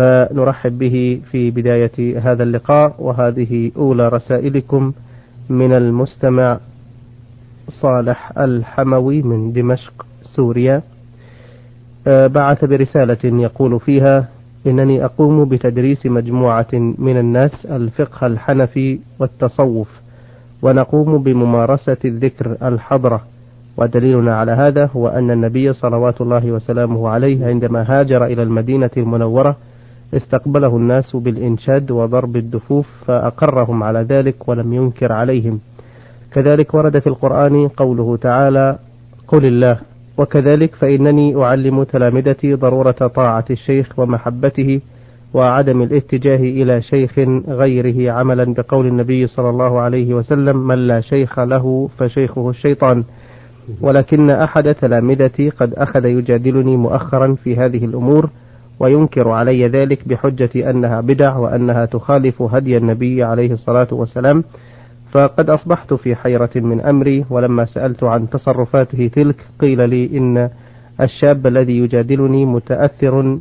فنرحب به في بداية هذا اللقاء وهذه أولى رسائلكم من المستمع صالح الحموي من دمشق سوريا. آه، بعث برسالة يقول فيها إنني أقوم بتدريس مجموعة من الناس الفقه الحنفي والتصوف ونقوم بممارسة الذكر الحضرة. ودليلنا على هذا هو أن النبي صلوات الله وسلامه عليه عندما هاجر إلى المدينة المنورة استقبله الناس بالإنشاد وضرب الدفوف فأقرهم على ذلك ولم ينكر عليهم. كذلك ورد في القرآن قوله تعالى قل الله. وكذلك فإنني أعلم تلامذتي ضرورة طاعة الشيخ ومحبته وعدم الاتجاه إلى شيخ غيره عملا بقول النبي صلى الله عليه وسلم من لا شيخ له فشيخه الشيطان. ولكن أحد تلامذتي قد أخذ يجادلني مؤخرا في هذه الأمور وينكر علي ذلك بحجة أنها بدع وأنها تخالف هدي النبي عليه الصلاة والسلام. فقد أصبحت في حيرة من أمري ولما سألت عن تصرفاته تلك قيل لي إن الشاب الذي يجادلني متأثر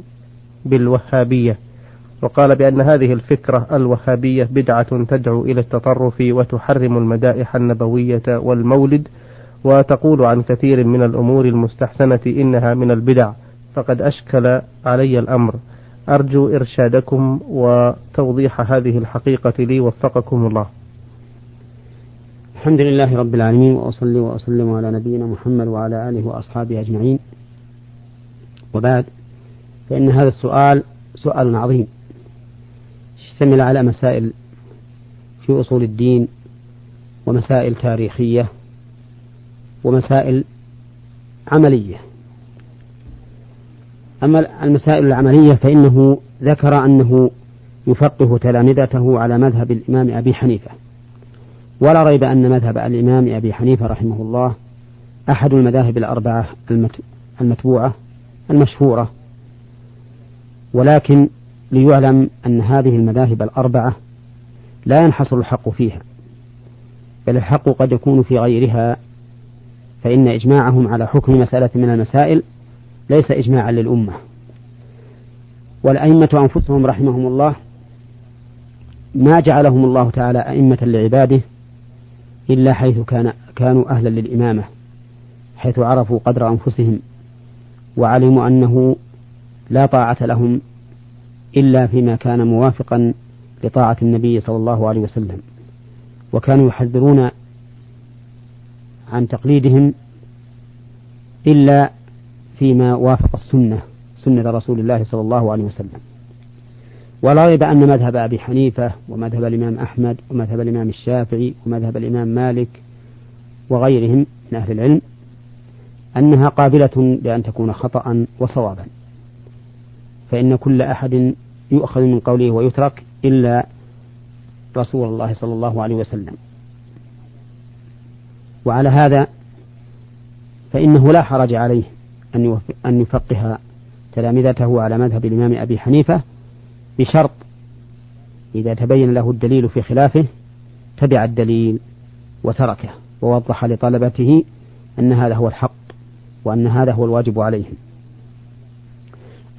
بالوهابية. وقال بأن هذه الفكرة الوهابية بدعة تدعو إلى التطرف وتحرم المدائح النبوية والمولد وتقول عن كثير من الأمور المستحسنة إنها من البدع. فقد أشكل علي الأمر. أرجو إرشادكم وتوضيح هذه الحقيقة لي وفقكم الله. الحمد لله رب العالمين وأصلي وأسلم على نبينا محمد وعلى آله وأصحابه أجمعين. وبعد فإن هذا السؤال سؤال عظيم. اشتمل على مسائل في أصول الدين ومسائل تاريخية ومسائل عملية. أما المسائل العملية فإنه ذكر أنه يفقه تلامذته على مذهب الإمام أبي حنيفة. ولا ريب أن مذهب الإمام أبي حنيفة رحمه الله أحد المذاهب الأربعة المتبوعة المشهورة. ولكن ليعلم أن هذه المذاهب الأربعة لا ينحصر الحق فيها بل الحق قد يكون في غيرها فإن إجماعهم على حكم مسألة من المسائل ليس إجماعا للأمة. والأئمة أنفسهم رحمهم الله ما جعلهم الله تعالى أئمة لعباده إلا حيث كان كانوا أهلا للإمامة حيث عرفوا قدر أنفسهم وعلموا أنه لا طاعة لهم إلا فيما كان موافقا لطاعة النبي صلى الله عليه وسلم. وكانوا يحذرون عن تقليدهم إلا فيما وافق السنة سنة رسول الله صلى الله عليه وسلم. ولا ريب أن مذهب أبي حنيفة ومذهب الإمام أحمد ومذهب الإمام الشافعي ومذهب الإمام مالك وغيرهم من أهل العلم أنها قابلة لأن تكون خطأ وصوابا. فإن كل أحد يؤخذ من قوله ويترك إلا رسول الله صلى الله عليه وسلم. وعلى هذا فإنه لا حرج عليه. أن أن يفقه تلامذته على مذهب الإمام أبي حنيفة بشرط إذا تبين له الدليل في خلافه تبع الدليل وتركه ووضح لطلبته أن هذا هو الحق وأن هذا هو الواجب عليهم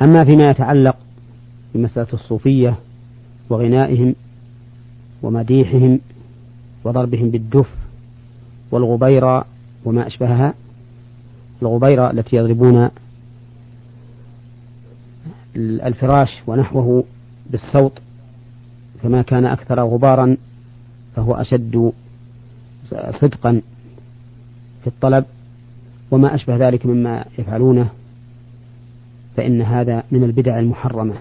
أما فيما يتعلق بمسألة الصوفية وغنائهم ومديحهم وضربهم بالدف والغبيرة وما أشبهها الغبيرة التي يضربون الفراش ونحوه بالصوت فما كان أكثر غبارا فهو أشد صدقا في الطلب. وما أشبه ذلك مما يفعلونه فإن هذا من البدع المحرمة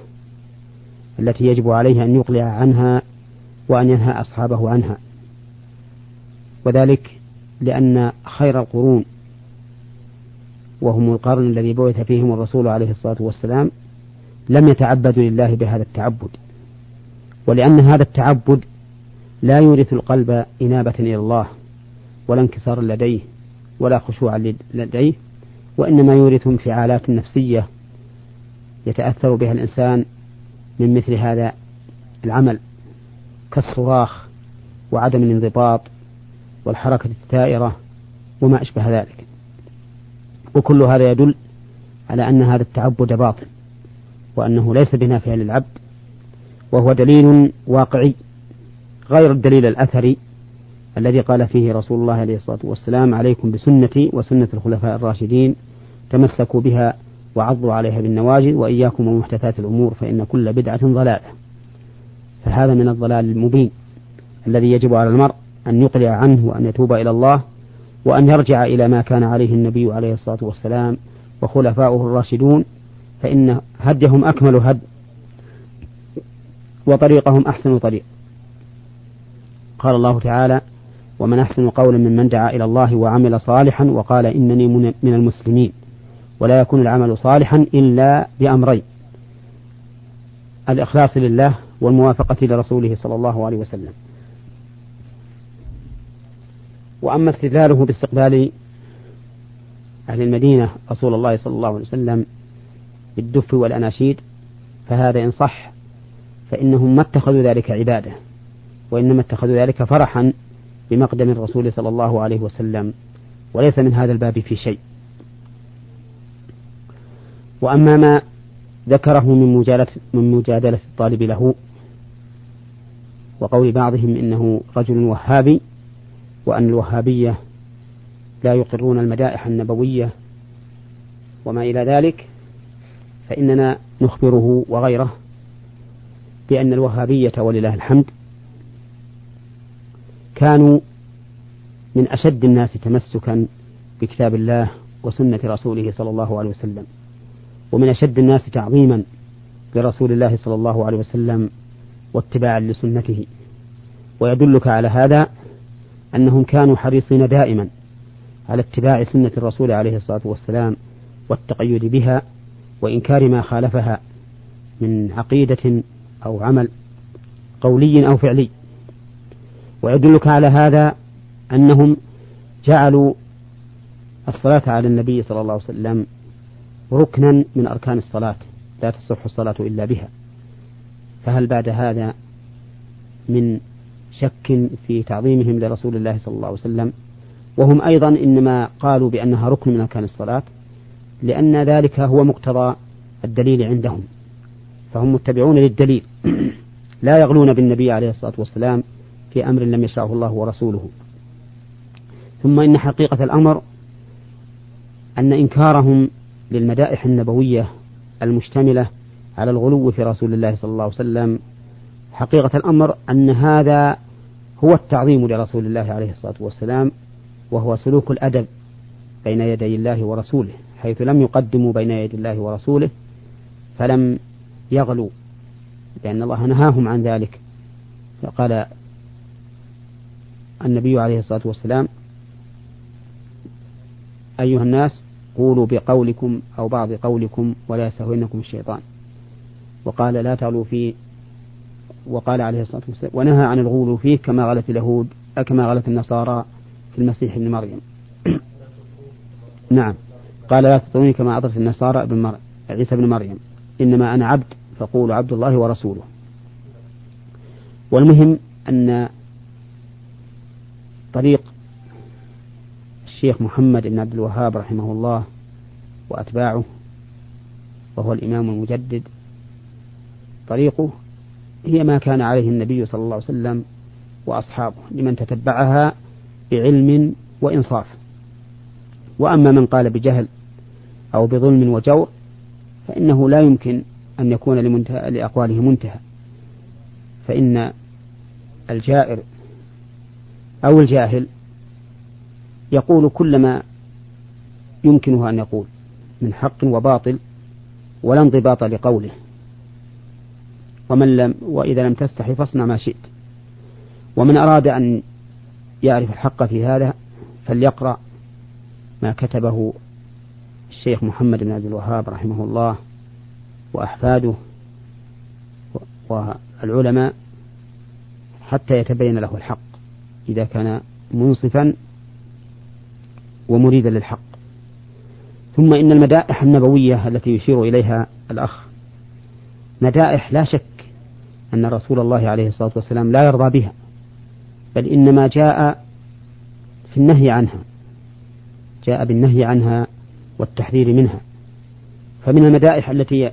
التي يجب عليه أن يقلع عنها وأن ينهى أصحابه عنها. وذلك لأن خير القرون وهم القرن الذي بعث فيهم الرسول عليه الصلاة والسلام لم يتعبدوا لله بهذا التعبد. ولأن هذا التعبد لا يورث القلب إنابة إلى الله ولا انكسار لديه ولا خشوع لديه وإنما يورث انفعالات نفسية يتأثر بها الإنسان من مثل هذا العمل كالصراخ وعدم الانضباط والحركة الثائرة وما أشبه ذلك. وكل هذا يدل على أن هذا التعبد باطل وأنه ليس بنافع للعبد وهو دليل واقعي غير الدليل الأثري الذي قال فيه رسول الله عليه الصلاة والسلام عليكم بسنتي وسنة الخلفاء الراشدين تمسكوا بها وعضوا عليها بالنواجذ وإياكم ومحدثات الأمور فإن كل بدعة ضلالة. فهذا من الضلال المبين الذي يجب على المرء أن يقلع عنه وأن يتوب إلى الله وأن يرجع إلى ما كان عليه النبي عليه الصلاة والسلام وخلفاؤه الراشدون فإن هديهم أكمل هد وطريقهم أحسن طريق. قال الله تعالى ومن أحسن قولا ممن دعا إلى الله وعمل صالحا وقال إنني من المسلمين ولا يكون العمل صالحا إلا بأمرين الإخلاص لله والموافقة لرسوله صلى الله عليه وسلم. وأما استدلاله باستقبال أهل المدينة رسول الله صلى الله عليه وسلم بالدف والأناشيد فهذا إن صح فإنهم ما اتخذوا ذلك عبادة وإنما اتخذوا ذلك فرحا بمقدم الرسول صلى الله عليه وسلم وليس من هذا الباب في شيء. وأما ما ذكره من مجادلة, من مجادلة الطالب له وقول بعضهم إنه رجل وهابي وأن الوهابية لا يقرون المدائح النبوية وما إلى ذلك فإننا نخبره وغيره بأن الوهابية ولله الحمد كانوا من أشد الناس تمسكا بكتاب الله وسنة رسوله صلى الله عليه وسلم ومن أشد الناس تعظيما لرسول الله صلى الله عليه وسلم واتباعا لسنته. ويدلك على هذا أنهم كانوا حريصين دائما على اتباع سنة الرسول عليه الصلاة والسلام والتقيد بها وإنكار ما خالفها من عقيدة أو عمل قولي أو فعلي. ويدلك على هذا أنهم جعلوا الصلاة على النبي صلى الله عليه وسلم ركنا من أركان الصلاة لا تصح الصلاة إلا بها. فهل بعد هذا من شك في تعظيمهم لرسول الله صلى الله عليه وسلم. وهم أيضا إنما قالوا بأنها ركن من أركان الصلاة لأن ذلك هو مقتضى الدليل عندهم. فهم متبعون للدليل. لا يغلون بالنبي عليه الصلاة والسلام في أمر لم يشرعه الله ورسوله. ثم إن حقيقة الأمر أن إنكارهم للمدائح النبوية المشتملة على الغلو في رسول الله صلى الله عليه وسلم حقيقة الأمر أن هذا هو التعظيم لرسول الله عليه الصلاة والسلام وهو سلوك الأدب بين يدي الله ورسوله حيث لم يقدموا بين يدي الله ورسوله فلم يغلوا لأن الله نهاهم عن ذلك. فقال النبي عليه الصلاة والسلام أيها الناس قولوا بقولكم أو بعض قولكم ولا يستهوينكم الشيطان. وقال لا تغلوا في وقال عليه الصلاة والسلام ونهى عن الغلو فيه كما غلت اليهود كما غلت النصارى في المسيح ابن مريم. نعم. قال لا تطروني كما أطرت النصارى ابن مر... عيسى بن مريم. إنما أنا عبد فقولوا عبد الله ورسوله. والمهم أن طريق الشيخ محمد بن عبد الوهاب رحمه الله وأتباعه وهو الإمام المجدد طريقه هي ما كان عليه النبي صلى الله عليه وسلم وأصحابه لمن تتبعها بعلم وإنصاف. وأما من قال بجهل أو بظلم وجور فإنه لا يمكن أن يكون لمنتهى لأقواله منتهى. فإن الجائر أو الجاهل يقول كل ما يمكنه أن يقول من حق وباطل ولا انضباط لقوله. ومن لم وإذا لم تستحي فاصنع ما شئت. ومن أراد أن يعرف الحق في هذا فليقرأ ما كتبه الشيخ محمد بن عبد الوهاب رحمه الله وأحفاده والعلماء حتى يتبين له الحق إذا كان منصفا ومريدا للحق. ثم إن المدائح النبوية التي يشير إليها الأخ مدائح لا شك أن رسول الله عليه الصلاة والسلام لا يرضى بها بل إنما جاء في النهي عنها جاء بالنهي عنها والتحذير منها. فمن المدائح التي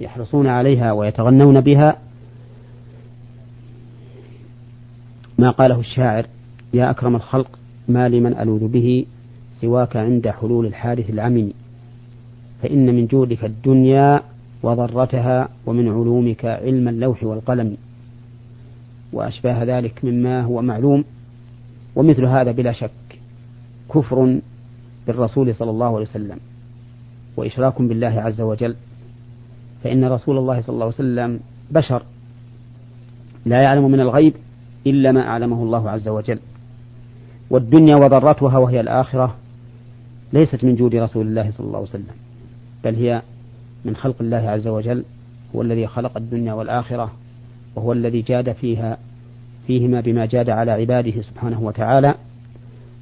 يحرصون عليها ويتغنون بها ما قاله الشاعر يا أكرم الخلق ما لمن ألوذ به سواك عند حلول الحادث العمم فإن من جودك الدنيا وضرتها ومن علومك علم اللوح والقلم. وأشباه ذلك مما هو معلوم ومثل هذا بلا شك كفر بالرسول صلى الله عليه وسلم وإشراك بالله عز وجل. فإن رسول الله صلى الله عليه وسلم بشر لا يعلم من الغيب إلا ما أعلمه الله عز وجل. والدنيا وضرتها وهي الآخرة ليست من جود رسول الله صلى الله عليه وسلم بل هي من خلق الله عز وجل هو الذي خلق الدنيا والآخرة وهو الذي جاد فيها فيهما بما جاد على عباده سبحانه وتعالى.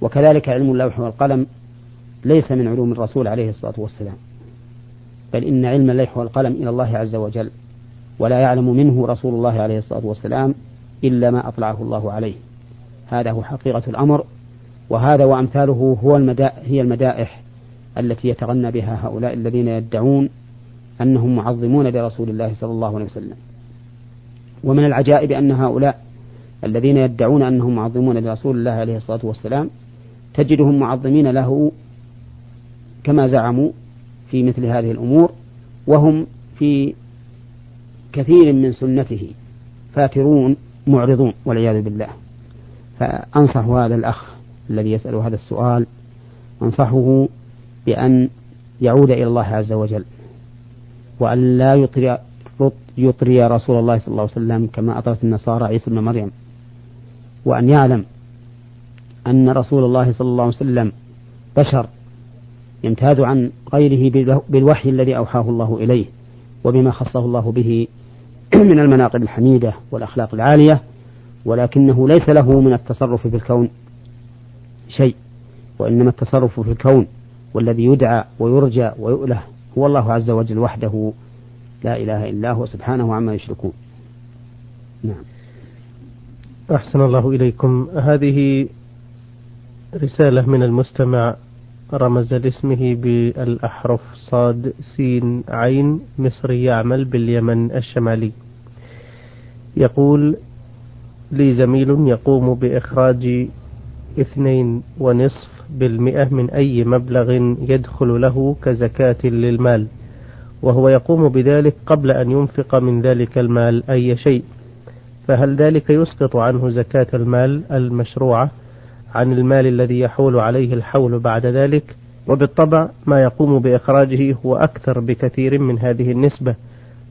وكذلك علم اللوح والقلم ليس من علوم الرسول عليه الصلاة والسلام بل إن علم اللوح والقلم إلى الله عز وجل ولا يعلم منه رسول الله عليه الصلاة والسلام إلا ما أطلعه الله عليه. هذا هو حقيقة الأمر وهذا وأمثاله هو المدا هي المدائح التي يتغنى بها هؤلاء الذين يدعون أنهم معظمون لرسول الله صلى الله عليه وسلم. ومن العجائب أن هؤلاء الذين يدعون أنهم معظمون لرسول الله عليه الصلاة والسلام تجدهم معظمين له كما زعموا في مثل هذه الأمور وهم في كثير من سنته فاترون معرضون والعياذ بالله. فأنصح هذا الأخ الذي يسأل هذا السؤال أنصحه بأن يعود إلى الله عز وجل. وأن لا يطري يطري رسول الله صلى الله عليه وسلم كما أطرت النصارى عيسى بن مريم. وأن يعلم أن رسول الله صلى الله عليه وسلم بشر يمتاز عن غيره بالوحي الذي أوحاه الله إليه وبما خصه الله به من المناقب الحميدة والأخلاق العالية ولكنه ليس له من التصرف في الكون شيء وإنما التصرف في الكون والذي يدعى ويرجى ويؤله هو الله عز وجل وحده لا إله إلا هو سبحانه عما يشركون. نعم. أحسن الله إليكم. هذه رسالة من المستمع رمز لاسمه بالأحرف صاد سين عين مصري يعمل باليمن الشمالي. يقول لي زميل يقوم بإخراج اثنين ونصف بالمئة من أي مبلغ يدخل له كزكاة للمال وهو يقوم بذلك قبل أن ينفق من ذلك المال أي شيء. فهل ذلك يسقط عنه زكاة المال المشروعة عن المال الذي يحول عليه الحول بعد ذلك؟ وبالطبع ما يقوم بإخراجه هو أكثر بكثير من هذه النسبة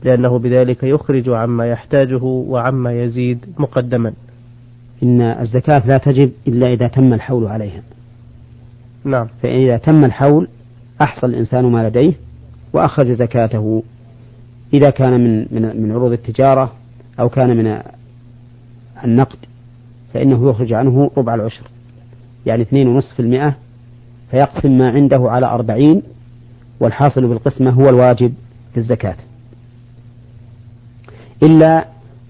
لأنه بذلك يخرج عما يحتاجه وعما يزيد مقدما. إن الزكاة لا تجب إلا إذا تم الحول عليها. نعم. فإذا تم الحول أحصى الإنسان ما لديه وأخرج زكاته. إذا كان من من من عروض التجارة أو كان من النقد فإنه يخرج عنه ربع العشر. يعني اثنين ونصف المئة فيقسم ما عنده على أربعين والحاصل بالقسمة هو الواجب في الزكاة. إلا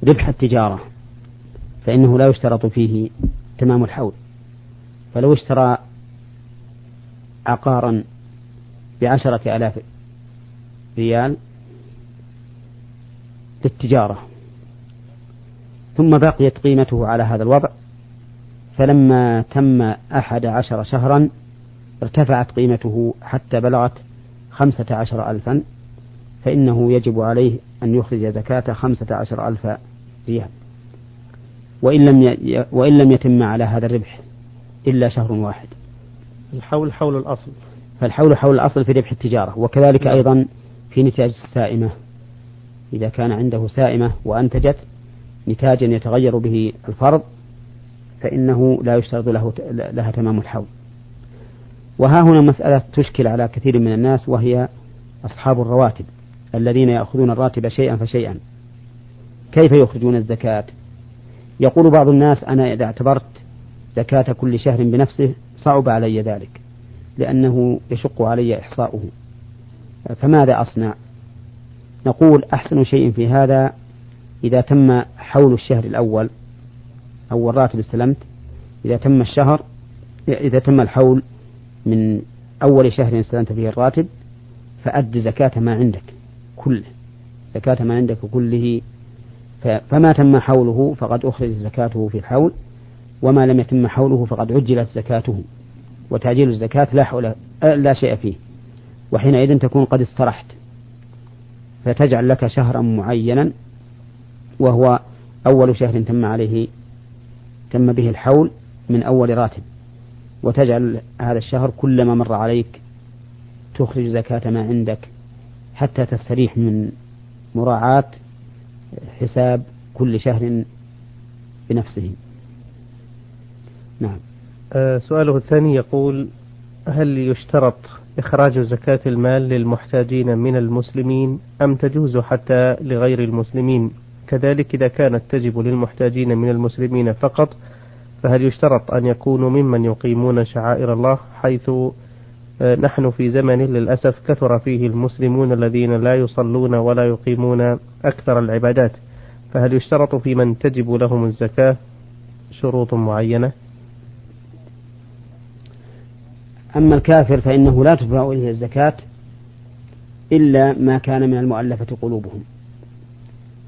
ربح التجارة فإنه لا يشترط فيه تمام الحول. فلو اشترى عقارا بعشرة آلاف ريال للتجارة ثم بقيت قيمته على هذا الوضع فلما تم أحد عشر شهرا ارتفعت قيمته حتى بلغت خمسة عشر ألفا فإنه يجب عليه أن يخرج زكاة خمسة عشر ألف ريال وإن لم. وإن لم يتم على هذا الربح إلا شهر واحد الحول حول الأصل. فالحول حول الأصل في ربح التجارة وكذلك نعم. أيضا في نتاج السائمة. إذا كان عنده سائمة وأنتجت نتاجا يتغير به الفرض فإنه لا يشترط له لها تمام الحول. وها هنا مسألة تشكل على كثير من الناس وهي أصحاب الرواتب الذين يأخذون الراتب شيئا فشيئا. كيف يخرجون الزكاة؟ يقول بعض الناس أنا إذا اعتبرت زكاة كل شهر بنفسه صعب علي ذلك لأنه يشق علي إحصاؤه. فماذا أصنع؟ نقول أحسن شيء في هذا إذا تم حول الشهر الأول أو الراتب استلمت إذا تم الشهر إذا تم الحول من أول شهر استلمت فيه الراتب فأد زكاة ما عندك كله زكاة ما عندك كله. فما تم حوله فقد أخرج زكاته في الحول. وما لم يتم حوله فقد عجلت زكاته وتعجيل الزكاة لا حول لا شيء فيه وحينئذ تكون قد استرحت فتجعل لك شهرا معينا وهو أول شهر تم عليه تم به الحول من أول راتب وتجعل هذا الشهر كلما مر عليك تخرج زكاة ما عندك حتى تستريح من مراعاة حساب كل شهر بنفسه. نعم. أه سؤاله الثاني يقول هل يشترط إخراج زكاة المال للمحتاجين من المسلمين أم تجوز حتى لغير المسلمين؟ كذلك إذا كانت تجب للمحتاجين من المسلمين فقط فهل يشترط أن يكونوا ممن يقيمون شعائر الله حيث آه، نحن في زمن للأسف كثر فيه المسلمون الذين لا يصلون ولا يقيمون أكثر العبادات؟ فهل يشترط في من تجب لهم الزكاة؟ شروط معينة. أما الكافر فإنه لا تدفع إليه الزكاة إلا ما كان من المؤلفة قلوبهم.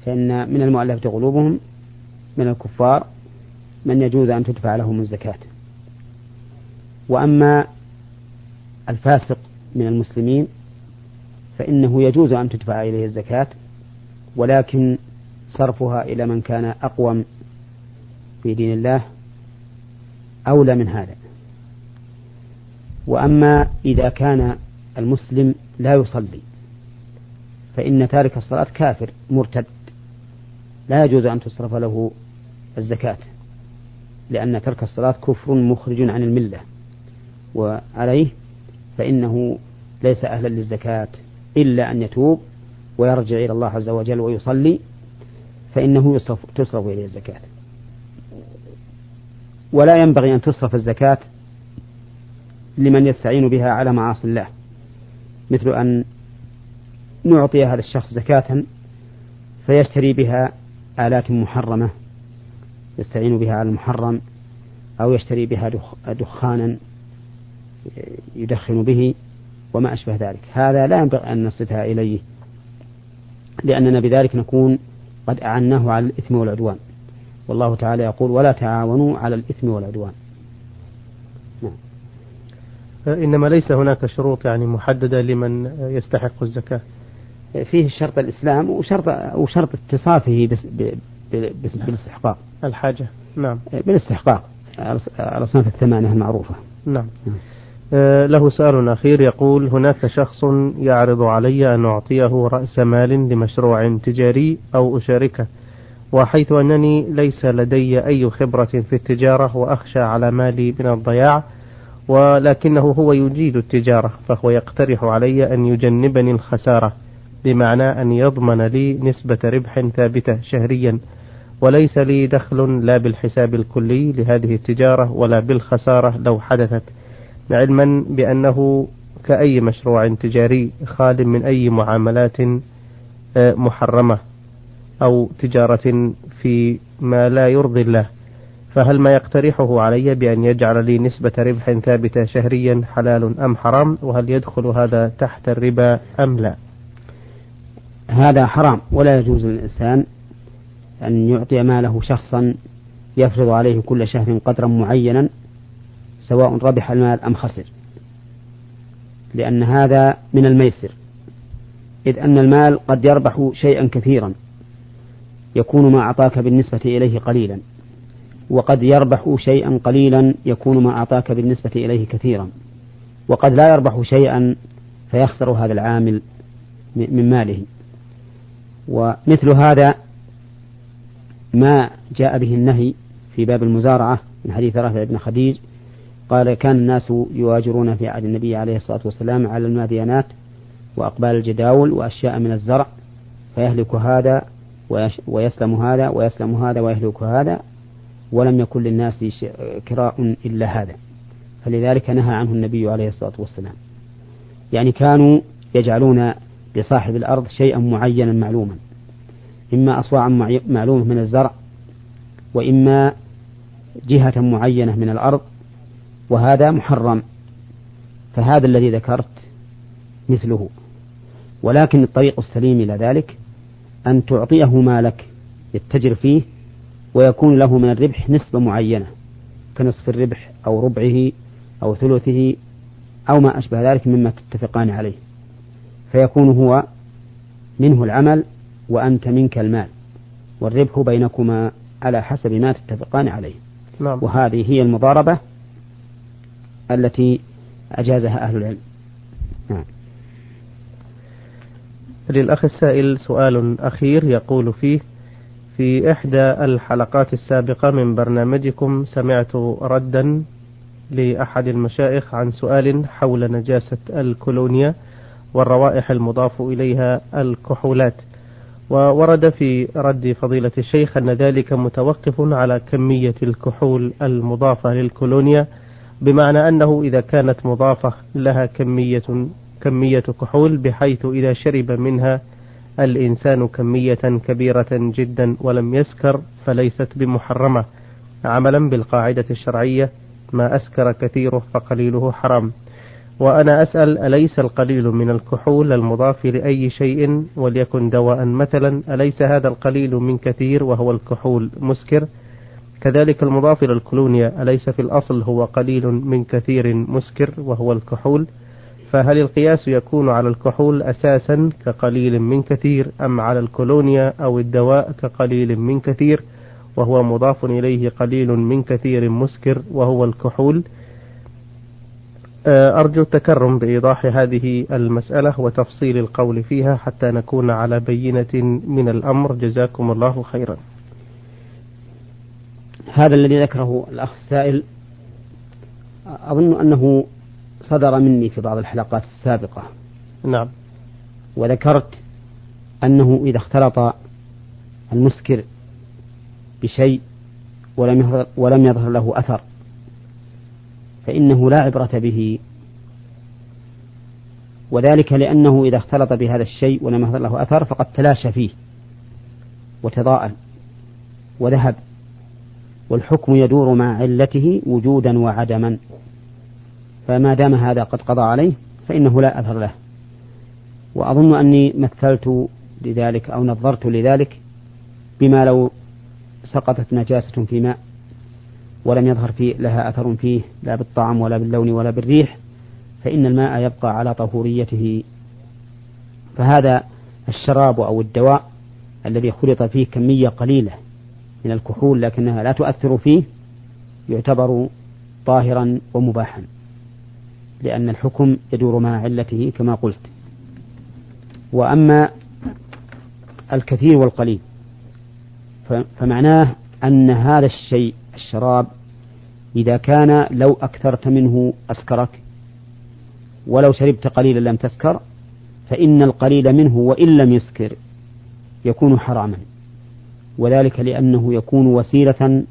فإن من المؤلفة قلوبهم من الكفار من يجوز أن تدفع لهم الزكاة. وأما الفاسق من المسلمين فإنه يجوز أن تدفع إليه الزكاة ولكن صرفها إلى من كان أقوم في دين الله أولى من هذا. وأما إذا كان المسلم لا يصلي فإن تارك الصلاة كافر مرتد. لا يجوز أن تصرف له الزكاة لأن ترك الصلاة كفر مخرج عن الملة. وعليه فإنه ليس أهلا للزكاة إلا أن يتوب ويرجع إلى الله عز وجل ويصلي فإنه تصرف إليه الزكاة. ولا ينبغي أن تصرف الزكاة لمن يستعين بها على معاصي الله مثل أن نعطي هذا الشخص زكاة فيشتري بها آلات محرمة يستعين بها على المحرم أو يشتري بها دخانا يدخن به وما أشبه ذلك هذا لا ينبغي أن نصفها إليه لأننا بذلك نكون قد أعناه على الإثم والعدوان والله تعالى يقول ولا تعاونوا على الإثم والعدوان. إنما ليس هناك شروط يعني محددة لمن يستحق الزكاة. فيه شرط الإسلام وشرط وشرط اتصافه بالاستحقاق. الحاجة. نعم. بالاستحقاق. الأصناف الثمانية المعروفة. نعم, نعم. آه، له سؤال أخير يقول هناك شخص يعرض علي أن أعطيه رأس مال لمشروع تجاري أو أشاركه وحيث أنني ليس لدي أي خبرة في التجارة وأخشى على مالي من الضياع ولكنه هو يجيد التجارة فهو يقترح علي أن يجنبني الخسارة بمعنى أن يضمن لي نسبة ربح ثابتة شهريا وليس لي دخل لا بالحساب الكلي لهذه التجارة ولا بالخسارة لو حدثت علما بأنه كأي مشروع تجاري خال من أي معاملات آه، محرمة أو تجارة في ما لا يرضي الله. فهل ما يقترحه علي بأن يجعل لي نسبة ربح ثابتة شهريا حلال أم حرام؟ وهل يدخل هذا تحت الربا أم لا؟ هذا حرام ولا يجوز للإنسان أن يعطي ماله شخصا يفرض عليه كل شهر قدرا معينا سواء ربح المال أم خسر. لأن هذا من الميسر إذ أن المال قد يربح شيئا كثيرا يكون ما أعطاك بالنسبة إليه قليلا. وقد يربح شيئا قليلا يكون ما أعطاك بالنسبة إليه كثيرا. وقد لا يربح شيئا فيخسر هذا العامل من ماله. ومثل هذا ما جاء به النهي في باب المزارعة من حديث رافع بن خديج قال كان الناس يواجرون في عهد النبي عليه الصلاة والسلام على الماديانات وأقبال الجداول وأشياء من الزرع فيهلك هذا ويسلم هذا ويسلم هذا ويهلك هذا ولم يكن للناس كراء إلا هذا. فلذلك نهى عنه النبي عليه الصلاة والسلام. يعني كانوا يجعلون لصاحب الأرض شيئا معينا معلوما. إما أصواعا معلومة من الزرع وإما جهة معينة من الأرض وهذا محرم. فهذا الذي ذكرت مثله. ولكن الطريق السليم إلى ذلك أن تعطيه مالك يتجر فيه ويكون له من الربح نسبة معينة كنصف الربح أو ربعه أو ثلثه أو ما أشبه ذلك مما تتفقان عليه فيكون هو منه العمل وأنت منك المال والربح بينكما على حسب ما تتفقان عليه نعم. وهذه هي المضاربة التي أجازها أهل العلم نعم. للأخ السائل سؤال أخير يقول فيه في إحدى الحلقات السابقة من برنامجكم سمعت ردا لأحد المشايخ عن سؤال حول نجاسة الكولونيا والروائح المضاف إليها الكحولات. وورد في رد فضيلة الشيخ أن ذلك متوقف على كمية الكحول المضافة للكولونيا بمعنى أنه إذا كانت مضافة لها كمية كمية كحول بحيث إذا شرب منها الإنسان كمية كبيرة جدا ولم يسكر فليست بمحرمة. عملا بالقاعدة الشرعية ما أسكر كثيره فقليله حرام. وأنا أسأل أليس القليل من الكحول المضاف لأي شيء وليكن دواء مثلا؟ أليس هذا القليل من كثير وهو الكحول مسكر؟ كذلك المضاف إلى الكلونيا أليس في الأصل هو قليل من كثير مسكر وهو الكحول؟ فهل القياس يكون على الكحول أساسا كقليل من كثير أم على الكولونيا أو الدواء كقليل من كثير وهو مضاف إليه قليل من كثير مسكر وهو الكحول؟ آه، أرجو التكرم بإيضاح هذه المسألة وتفصيل القول فيها حتى نكون على بينة من الأمر. جزاكم الله خيرا. هذا الذي ذكره الأخ السائل. أظن أنه صدر مني في بعض الحلقات السابقة. نعم. وذكرت أنه إذا اختلط المسكر بشيء ولم يظهر, ولم يظهر له أثر فإنه لا عبرة به. وذلك لأنه إذا اختلط بهذا الشيء ولم يظهر له أثر فقد تلاشى فيه وتضاءل وذهب والحكم يدور مع علته وجودا وعدما. فما دام هذا قد قضى عليه فإنه لا أثر له. وأظن أني مثلت لذلك أو نظرت لذلك بما لو سقطت نجاسة في ماء ولم يظهر فيه لها أثر فيه لا بالطعم ولا باللون ولا بالريح فإن الماء يبقى على طهوريته. فهذا الشراب أو الدواء الذي خلط فيه كمية قليلة من الكحول لكنها لا تؤثر فيه يعتبر طاهرا ومباحا. لأن الحكم يدور مع علته كما قلت. وأما الكثير والقليل فمعناه أن هذا الشيء الشراب إذا كان لو أكثرت منه أسكرك ولو شربت قليلا لم تسكر فإن القليل منه وإن لم يسكر يكون حراما. وذلك لأنه يكون وسيلة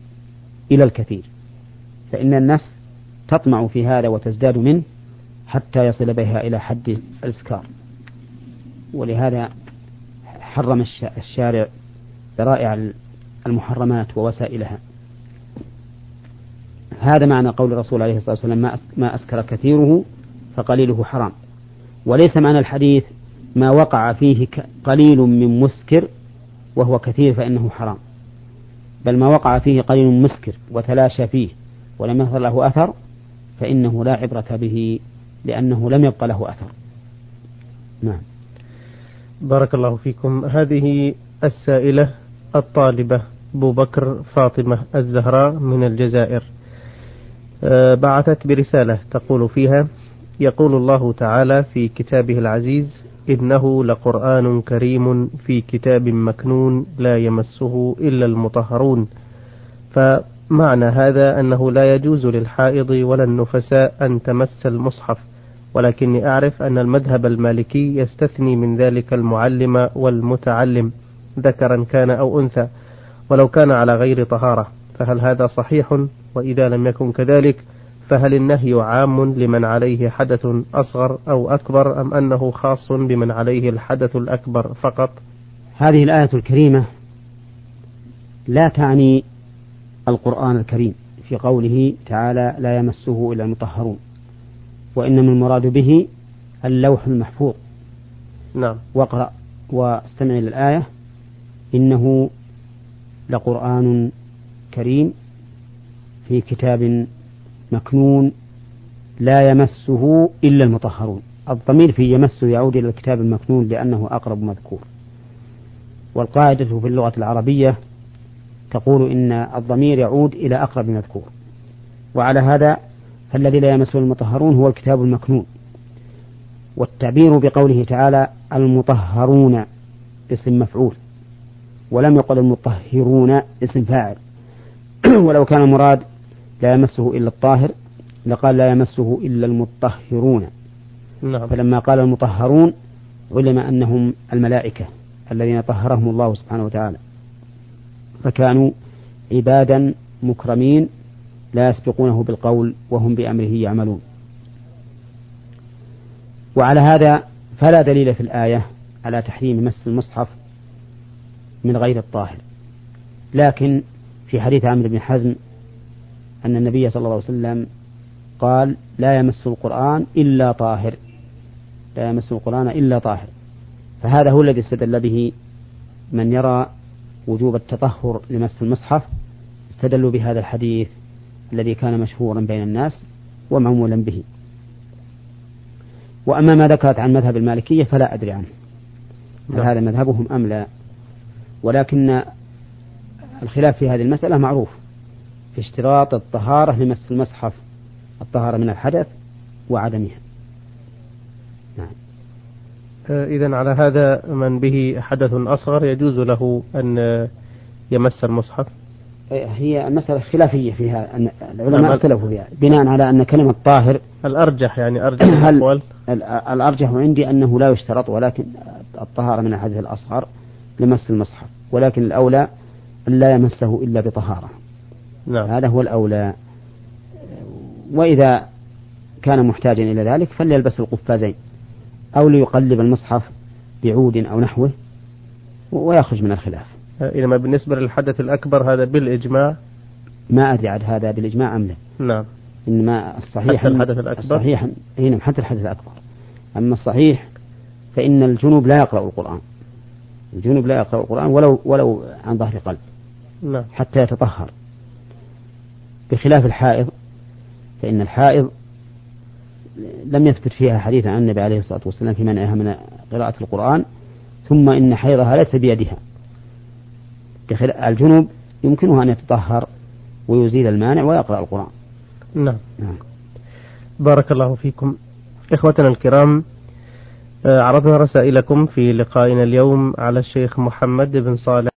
إلى الكثير. فإن النفس تطمع في هذا وتزداد منه حتى يصل بها إلى حد الإسكار. ولهذا حرم الشارع ذرائع المحرمات ووسائلها. هذا معنى قول الرسول عليه الصلاة والسلام ما أسكر كثيره فقليله حرام. وليس معنى الحديث ما وقع فيه قليل من مسكر وهو كثير فإنه حرام. بل ما وقع فيه قليل مسكر وتلاشى فيه ولم يظهر له أثر فإنه لا عبرة به. لأنه لم يبقى له أثر. نعم. بارك الله فيكم. هذه السائلة الطالبة أبو بكر فاطمة الزهراء من الجزائر. آه، بعثت برسالة تقول فيها يقول الله تعالى في كتابه العزيز إنه لقرآن كريم في كتاب مكنون لا يمسه إلا المطهرون. فمعنى هذا أنه لا يجوز للحائض ولا النفساء أن تمس المصحف. ولكني أعرف أن المذهب المالكي يستثني من ذلك المعلم والمتعلم ذكرا كان أو أنثى ولو كان على غير طهارة فهل هذا صحيح؟ وإذا لم يكن كذلك فهل النهي عام لمن عليه حدث أصغر أو أكبر أم أنه خاص بمن عليه الحدث الأكبر فقط؟ هذه الآية الكريمة لا تعني القرآن الكريم في قوله تعالى لا يمسه إلا المطهرون. وإنما المراد به اللوح المحفوظ. نعم. واقرأ واستمع إلى الآية. إنه لقرآن كريم في كتاب مكنون لا يمسه إلا المطهرون. الضمير في يمسه يعود إلى الكتاب المكنون لأنه أقرب مذكور. والقاعدة في اللغة العربية تقول إن الضمير يعود إلى أقرب مذكور. وعلى هذا فالذي لا يمسه المطهرون هو الكتاب المكنون. والتعبير بقوله تعالى المطهرون اسم مفعول ولم يقل المطهرون اسم فاعل. ولو كان المراد لا يمسه إلا الطاهر لقال لا يمسه إلا المطهرون. نعم. فلما قال المطهرون علم أنهم الملائكة الذين طهرهم الله سبحانه وتعالى. فكانوا عبادا مكرمين لا يسبقونه بالقول وهم بأمره يعملون. وعلى هذا فلا دليل في الآية على تحريم مس المصحف من غير الطاهر. لكن في حديث عمرو بن حزم أن النبي صلى الله عليه وسلم قال لا يمس القرآن إلا طاهر. لا يمس القرآن إلا طاهر. فهذا هو الذي استدل به من يرى وجوب التطهر لمس المصحف استدلوا بهذا الحديث الذي كان مشهورا بين الناس ومعمولا به. وأما ما ذكرت عن مذهب المالكية فلا أدري عنه. هل. هذا مذهبهم أم لا؟ ولكن الخلاف في هذه المسألة معروف. في اشتراط الطهارة لمس المصحف الطهارة من الحدث وعدمها. نعم. آه، إذا على هذا من به حدث أصغر يجوز له أن يمس المصحف. هي المسألة خلافية فيها أن العلماء. اختلفوا فيها بناء على أن كلمة طاهر الأرجح يعني أرجح الأقوال الأرجح عندي أنه لا يشترط ولكن الطهارة من الحدث الأصغر لمس المصحف ولكن الأولى أن لا يمسه إلا بطهارة نعم. هذا هو الأولى وإذا كان محتاجا إلى ذلك فليلبس القفازين أو ليقلب المصحف بعود أو نحوه ويخرج من الخلاف إنما بالنسبة للحدث الأكبر هذا بالإجماع؟ ما أدري عاد هذا بالإجماع أم لا. نعم. إنما الصحيح حتى الحدث الأكبر؟ الصحيح نعم حتى الحدث الأكبر. أما الصحيح فإن الجنوب لا يقرأ القرآن. الجنوب لا يقرأ القرآن ولو ولو عن ظهر قلب. نعم. حتى يتطهر. بخلاف الحائض فإن الحائض لم يثبت فيها حديث عن النبي عليه الصلاة والسلام في منعها من قراءة القرآن ثم إن حيضها ليس بيدها. الجنوب يمكنه أن يتطهر ويزيل المانع ويقرأ القرآن. نعم, نعم. بارك الله فيكم. إخوتنا الكرام آه، عرضنا رسائلكم في لقائنا اليوم على الشيخ محمد بن صالح.